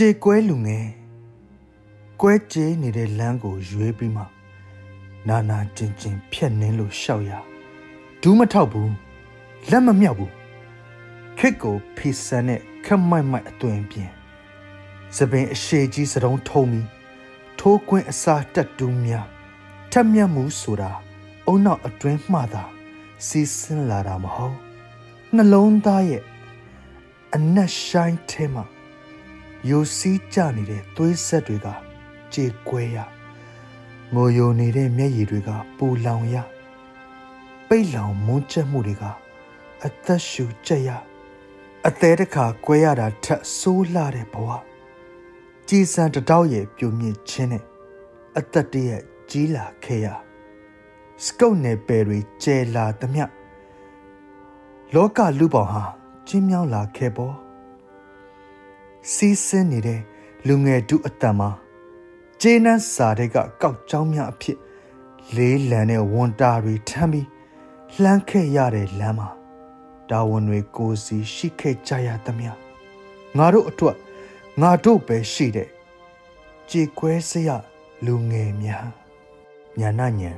ကြေကွဲလူငယ်ကွဲကြေးနေတဲ့လမ်းကိုရွေးပြီးမှနာနာကျင်ကျင်ဖြက်နှင်းလို့ရှောက်ရဒူးမထောက်ဘူးလက်မမြောက်ဘူးခစ်ကိုဖီဆန်နဲ့ခက်မိုက်မိုက်အသွင်ပြင်စပင်အရှိကြီးစတုံးထုံးပြီးထိုးကွင်းအစာတက်တူးများထက်မြက်မှုဆိုတာအုံနောက်အတွင်းမှသာစီးဆင်းလာတာမဟုတ်နှလုံးသားရဲ့အနက်ဆိုင်ထဲမှာ ယိုစီးကြနေတဲ့သွေးဆက်တွေကကြေကွဲရငိုယိုနေတဲ့မျက်ရည်တွေကပူလောင်ရပိတ်လောင်မွန်းချက်မှုတွေကအသက်ရှူကြက်ရအသေးတခါကွဲရတာထက်ဆိုးလာတဲ့ဘဝကြည်စံတတောက်ရဲ့ပြုံမြင့်ခြင်းနဲ့အသက်တရဲ့ကြီးလာခဲ့ရစကုတ်နယ်ပယ်တွေကျဲလာသမျှလောကလူပေါင်းဟာကျင်းမြောင်းလာခဲ့ပေါ် စီးဆင်းနေတဲ့လူငယ်တုအတန်မှာဂျေနန်စာတဲ့ကကောက်ကြောင်းများအဖြစ်လေးလံတဲ့ဝန်တာတွေထမ်းပြီးလှမ်းခဲ့ရတဲ့လမ်းမှာတာဝန်တွေကိုစီရှိခဲ့ကြရသမျှငါတို့အတွက်ငါတို့ပဲရှိတဲ့ကြေကွဲစရလူငယ်များညာနာညံ